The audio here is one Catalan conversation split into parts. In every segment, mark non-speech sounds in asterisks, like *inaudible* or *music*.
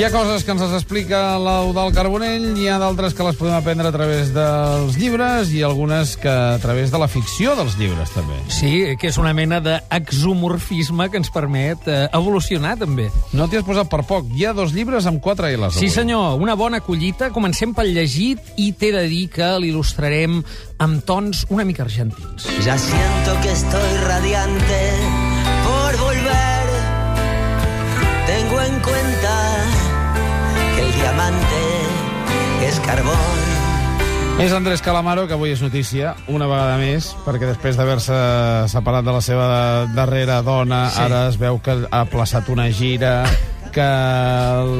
Hi ha coses que ens les explica l'Eudal Carbonell, hi ha d'altres que les podem aprendre a través dels llibres i algunes que a través de la ficció dels llibres, també. Sí, que és una mena d'exomorfisme que ens permet eh, evolucionar, també. No t'hi has posat per poc. Hi ha dos llibres amb quatre L's. Sí, avui. senyor, una bona collita. Comencem pel llegit i t'he de dir que l'il·lustrarem amb tons una mica argentins. Ya siento que estoy radiante por volver. Tengo en cuenta que diamante es carbón. És Andrés Calamaro, que avui és notícia, una vegada més, perquè després d'haver-se separat de la seva darrera dona, sí. ara es veu que ha plaçat una gira, que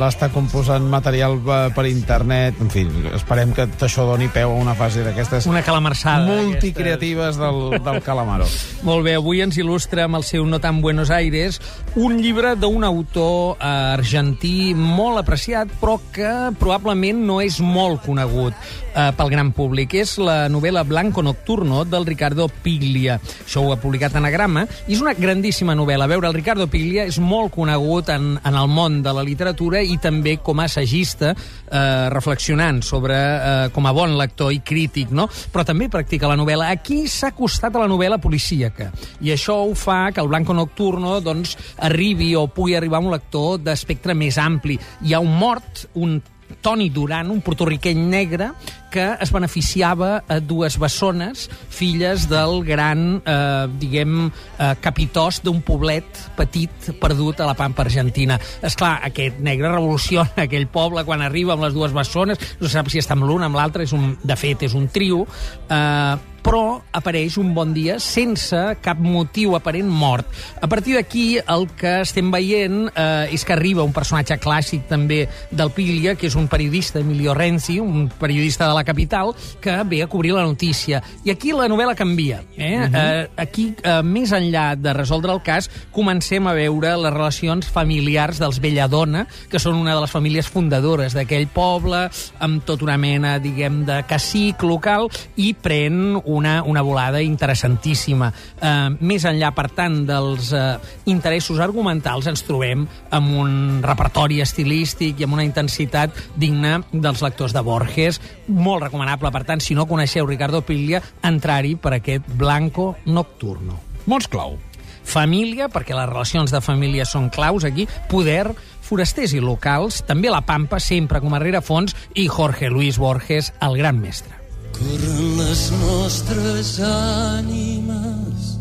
l'està composant material eh, per internet... En fi, esperem que això doni peu a una fase d'aquestes Una calamarsada. multicreatives del, del Calamaro. *laughs* Molt bé, avui ens il·lustra amb el seu No tan Buenos Aires un llibre d'un autor eh, argentí molt apreciat, però que probablement no és molt conegut eh, pel gran públic. És la novel·la Blanco Nocturno del Ricardo Piglia. Això ho ha publicat Anagrama, i és una grandíssima novel·la. A veure, el Ricardo Piglia és molt conegut en, en el món de la literatura i també com a assagista, eh, reflexionant sobre eh, com a bon lector i crític, no? però també practica la novel·la. Aquí s'ha acostat a la novel·la policíaca, i això ho fa que el Blanco Nocturno doncs, arribi o pugui arribar a un lector d'espectre més ampli. Hi ha un mort, un Toni Duran, un portorriqueny negre, que es beneficiava a dues bessones, filles del gran, eh, diguem, eh, capitós d'un poblet petit perdut a la Pampa Argentina. És clar, aquest negre revoluciona *laughs* aquell poble quan arriba amb les dues bessones, no sap si està amb l'una, amb l'altra, és un, de fet, és un trio, eh, però apareix un bon dia sense cap motiu aparent mort. A partir d'aquí, el que estem veient eh, és que arriba un personatge clàssic també del Piglia, que és un periodista, Emilio Renzi, un periodista de la capital, que ve a cobrir la notícia. I aquí la novel·la canvia. Eh? Uh -huh. eh, aquí, eh, més enllà de resoldre el cas, comencem a veure les relacions familiars dels Belladona, que són una de les famílies fundadores d'aquell poble, amb tota una mena, diguem, de cacic local, i pren una, una volada interessantíssima. Eh, més enllà, per tant, dels eh, interessos argumentals, ens trobem amb un repertori estilístic i amb una intensitat digna dels lectors de Borges. Molt recomanable, per tant, si no coneixeu Ricardo Piglia, entrar-hi per aquest Blanco Nocturno. Mots clau. Família, perquè les relacions de família són claus aquí, poder, forasters i locals, també la Pampa, sempre com a rerefons, i Jorge Luis Borges, el gran mestre. Corren les nostres ànimes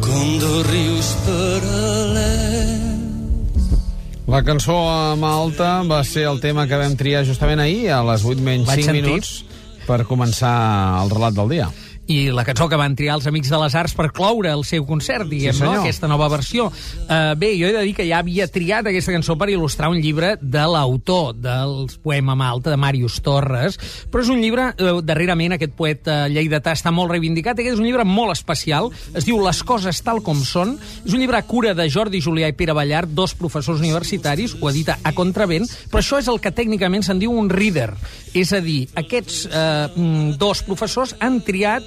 com dos rius paral·lels. La cançó amb alta va ser el tema que vam triar justament ahir, a les 8 menys Vaig 5 sentir. minuts, per començar el relat del dia. I la cançó que van triar els Amics de les Arts per cloure el seu concert, diguem, Sí, no? aquesta nova versió. Uh, bé, jo he de dir que ja havia triat aquesta cançó per il·lustrar un llibre de l'autor dels Poema Malta, de Màrius Torres, però és un llibre, uh, darrerament aquest poeta lleidatà està molt reivindicat, aquest és un llibre molt especial, es diu Les coses tal com són, és un llibre a cura de Jordi Julià i Pere Ballart, dos professors universitaris, ho edita a contravent, però això és el que tècnicament se'n diu un reader, és a dir, aquests eh, mm, dos professors han triat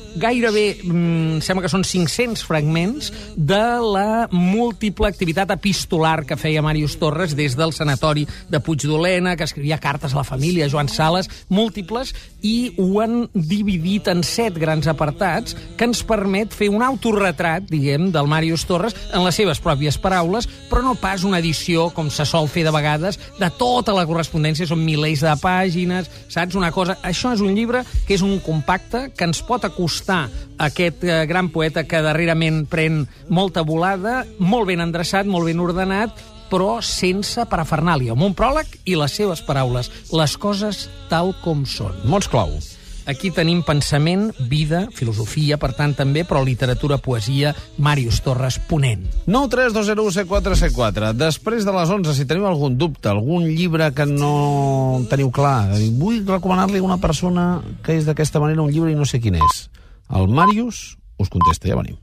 gairebé, mm, sembla que són 500 fragments de la múltiple activitat epistolar que feia Màrius Torres des del sanatori de Puigdolena, que escrivia cartes a la família, Joan Sales, múltiples, i ho han dividit en set grans apartats que ens permet fer un autorretrat, diguem, del Màrius Torres en les seves pròpies paraules, però no pas una edició, com se sol fer de vegades, de tota la correspondència, són milers de pàgines, saps? Una cosa... Això és un llibre que és un compacte que ens pot acostar a aquest eh, gran poeta que darrerament pren molta volada, molt ben endreçat, molt ben ordenat, però sense parafernàlia, amb un pròleg i les seves paraules, les coses tal com són. Mots clau. Aquí tenim pensament, vida, filosofia, per tant, també, però literatura, poesia, Màrius Torres, ponent. 932017474. Després de les 11, si teniu algun dubte, algun llibre que no teniu clar, vull recomanar-li a una persona que és d'aquesta manera un llibre i no sé quin és. El Màrius us contesta, ja venim.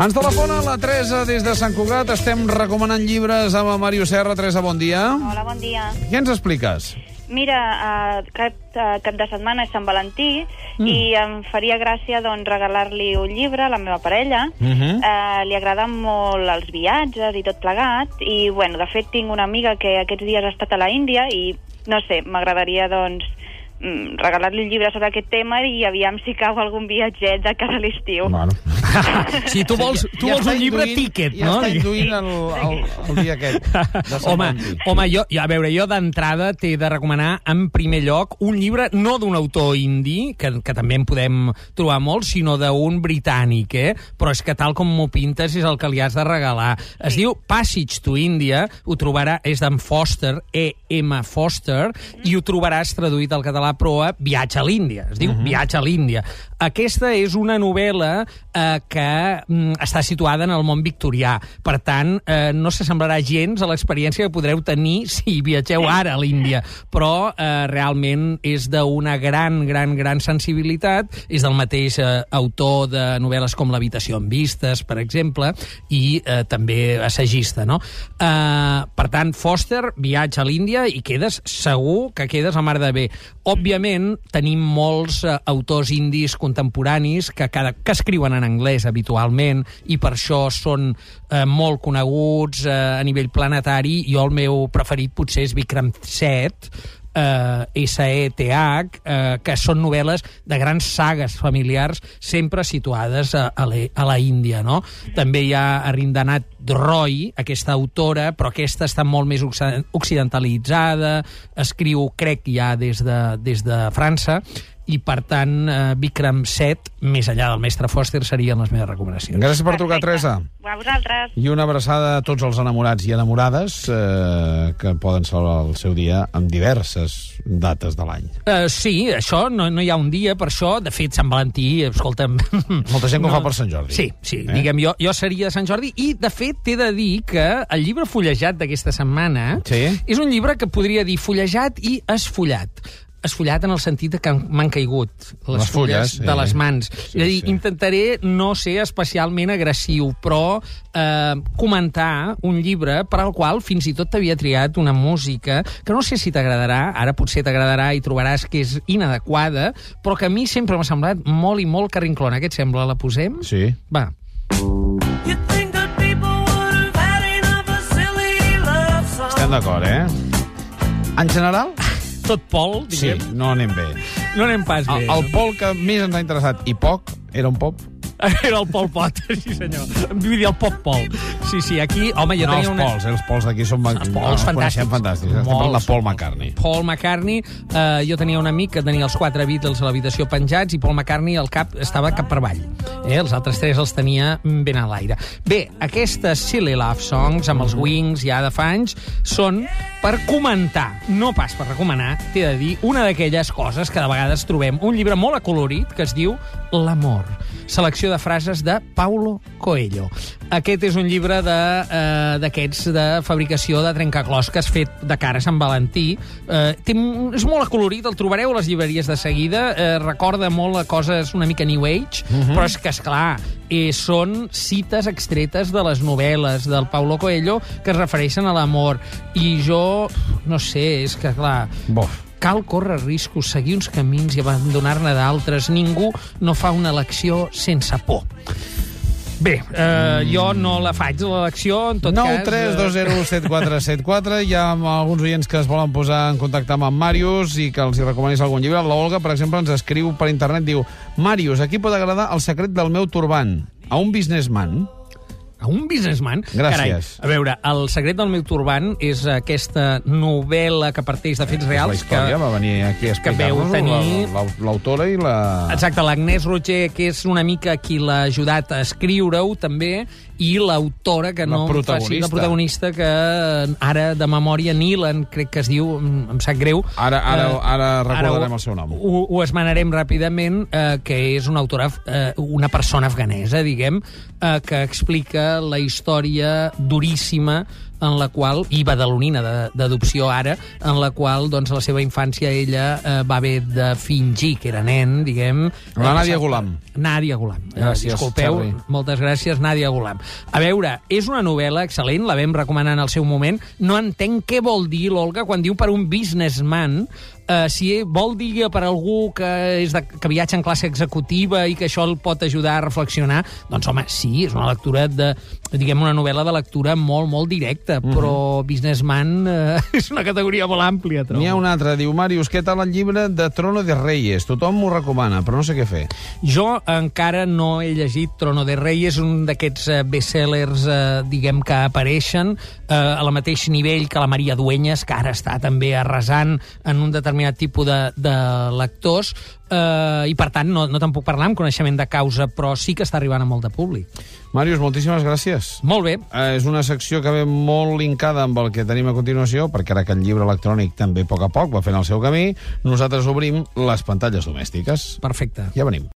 Ens telefona la Teresa des de Sant Cugat. Estem recomanant llibres amb el Màrius Serra. Teresa, bon dia. Hola, bon dia. Què ens expliques? Mira, uh, cap, uh, cap de setmana és Sant Valentí mm. i em faria gràcia doncs, regalar-li un llibre a la meva parella. Mm uh, li agraden molt els viatges i tot plegat i, bueno, de fet tinc una amiga que aquests dies ha estat a la Índia i, no sé, m'agradaria, doncs, regalar-li un llibre sobre aquest tema i aviam si cau algun viatget de cara a l'estiu. Bueno. *laughs* Si tu vols, tu Ja vols un llibre induint- ticket, ja no? està induint el, el, el dia aquest. Home, home jo, jo, a veure, jo d'entrada t'he de recomanar en primer lloc un llibre no d'un autor indi, que, que també en podem trobar molt, sinó d'un britànic, eh? Però és que tal com m'ho pintes és el que li has de regalar. Es diu Passage to India, ho trobarà, és d'en Foster, E.M. Foster, i ho trobaràs traduït al català, però a Viatge a l'Índia. Es diu Viatge a l'Índia. Aquesta és una novel·la eh, que mm, està situada en el món victorià. Per tant, eh, no s'assemblarà gens a l'experiència que podreu tenir si viatgeu ara a l'Índia. Però eh, realment és d'una gran, gran, gran sensibilitat. És del mateix eh, autor de novel·les com L'habitació amb vistes, per exemple, i eh, també assagista, no? Eh, per tant, Foster, viatge a l'Índia i quedes segur que quedes a mar de bé. Òbviament, tenim molts eh, autors indis contemporanis que, cada, que escriuen en anglès habitualment i per això són eh, molt coneguts eh, a nivell planetari. Jo el meu preferit potser és Vikram Seth, eh, S-E-T-H, eh, que són novel·les de grans sagues familiars sempre situades a, a, la, a la Índia, no? També hi ha Arindanat Roy, aquesta autora, però aquesta està molt més occ- occidentalitzada, escriu, crec, ja des de, des de França, i per tant eh, Vikram Set, més enllà del mestre Foster, serien les meves recomanacions. Gràcies per trucar, Teresa. A vosaltres. I una abraçada a tots els enamorats i enamorades eh, que poden celebrar el seu dia amb diverses dates de l'any. Uh, sí, això, no, no hi ha un dia per això. De fet, Sant Valentí, escolta'm... *laughs* Molta gent que ho fa per Sant Jordi. Sí, sí, Eh? eh? diguem, jo, jo seria de Sant Jordi i, de fet, t'he de dir que el llibre fullejat d'aquesta setmana Sí. és un llibre que podria dir fullejat i esfollat esfollat en el sentit de que m'han caigut les, Les fulles, de sí. les mans. Sí, és a dir, sí. intentaré no ser especialment agressiu, però eh, comentar un llibre per al qual fins i tot t'havia triat una música que no sé si t'agradarà, ara potser t'agradarà i trobaràs que és inadequada, però que a mi sempre m'ha semblat molt i molt carrinclona. Què et sembla? La posem? Sí. Va. Estem d'acord, eh? En general, *laughs* Tot Pol, sí, diguem. no anem bé. No anem pas bé. El, el Pol que més ens ha interessat, i poc, era un pop. *laughs* Era el Pol Pot, sí senyor. Vull dir, el Pop Pol. Sí, sí, aquí... Home, jo no tenia els una... pols, eh? els pols d'aquí són... Els pols coneixem fantàstics. fantàstics. Estem parlant de Paul McCartney. Paul McCartney, eh, jo tenia un amic que tenia els quatre Beatles a l'habitació penjats i Paul McCartney al cap estava cap per avall. Eh? Els altres tres els tenia ben a l'aire. Bé, aquestes Silly Love Songs amb els Wings ja de fa anys són per comentar, no pas per recomanar, t'he de dir, una d'aquelles coses que de vegades trobem. Un llibre molt acolorit que es diu L'amor. Selecció de frases de Paulo Coelho. Aquest és un llibre de, eh, d'aquests de fabricació de trencaclosques fet de cara a Sant Valentí. Eh, té, és molt acolorit, el trobareu a les llibreries de seguida. Eh, recorda molt a coses una mica New Age, però és que, esclar, eh, són cites extretes de les novel·les del Paulo Coelho que es refereixen a l'amor. I jo, no sé, és que, clar, Bof. Cal córrer riscos, seguir uns camins i abandonar-ne d'altres. Ningú no fa una elecció sense por. Bé, eh, jo no la faig, l'elecció, en tot 9 cas... 3 2 0 7 4 7 4 Hi ha alguns oients que es volen posar en contacte amb en Màrius i que els hi recomanis algun llibre. La Olga, per exemple, ens escriu per internet, diu Màrius, aquí pot agradar el secret del meu turban a un businessman A un businessman? Gràcies. Carai, a veure, El secret del meu turban és aquesta novel·la que parteix de fets la reals història, que... va venir aquí a explicar-nos tenir- la- la- l'autora i la... Exacte, l'Agnès Roger, que és una mica qui l'ha ajudat a escriure-ho, també, i l'autora, que La no em faci- protagonista. la protagonista, que eh, ara, de memòria, Nilan, crec que es diu, em sap greu. Ara, ara, Eh, ara recordarem ho- el seu nom. Ho, ho esmenarem ràpidament, eh, que és una autora, eh, una persona afganesa, diguem, eh, que explica la història duríssima en la qual, i badalonina de- d'adopció ara, en la qual doncs, la seva infància ella eh, va haver de fingir que era nen, diguem... La Nàdia Gulam. Nàdia Gulam. Eh, Gràcies, Disculpeu, Charlie. moltes gràcies, Nàdia Gulam. A veure, és una novel·la excel·lent, la vam recomanar en el seu moment. No entenc què vol dir l'Olga quan diu per un businessman, eh, si vol dir per algú que, és de, que viatja en classe executiva i que això el pot ajudar a reflexionar, doncs home, sí, és una lectura de, diguem, una novel·la de lectura molt, molt directa, Mhm. però businessman eh, *laughs* és una categoria molt àmplia, trobo. N'hi ha un altre, diu, Màrius, què tal el llibre de Trono de Reyes? Tothom m'ho recomana, però no sé què fer. Jo encara no he llegit Trono de Reyes, un d'aquests eh, bestsellers, eh, diguem, que apareixen eh, a la mateix nivell que la Maria Dueñas, que ara està també arrasant en un determinat tipus de, de lectors, eh, i per tant no, no te'n puc parlar amb coneixement de causa, però sí que està arribant a molt de públic. Màrius, moltíssimes gràcies. Molt bé, Eh, és una secció que ve molt linkada amb el que tenim a continuació, perquè ara que el llibre electrònic també a poc a poc va fent el seu camí, nosaltres obrim les pantalles domèstiques. perfecte. Ja venim.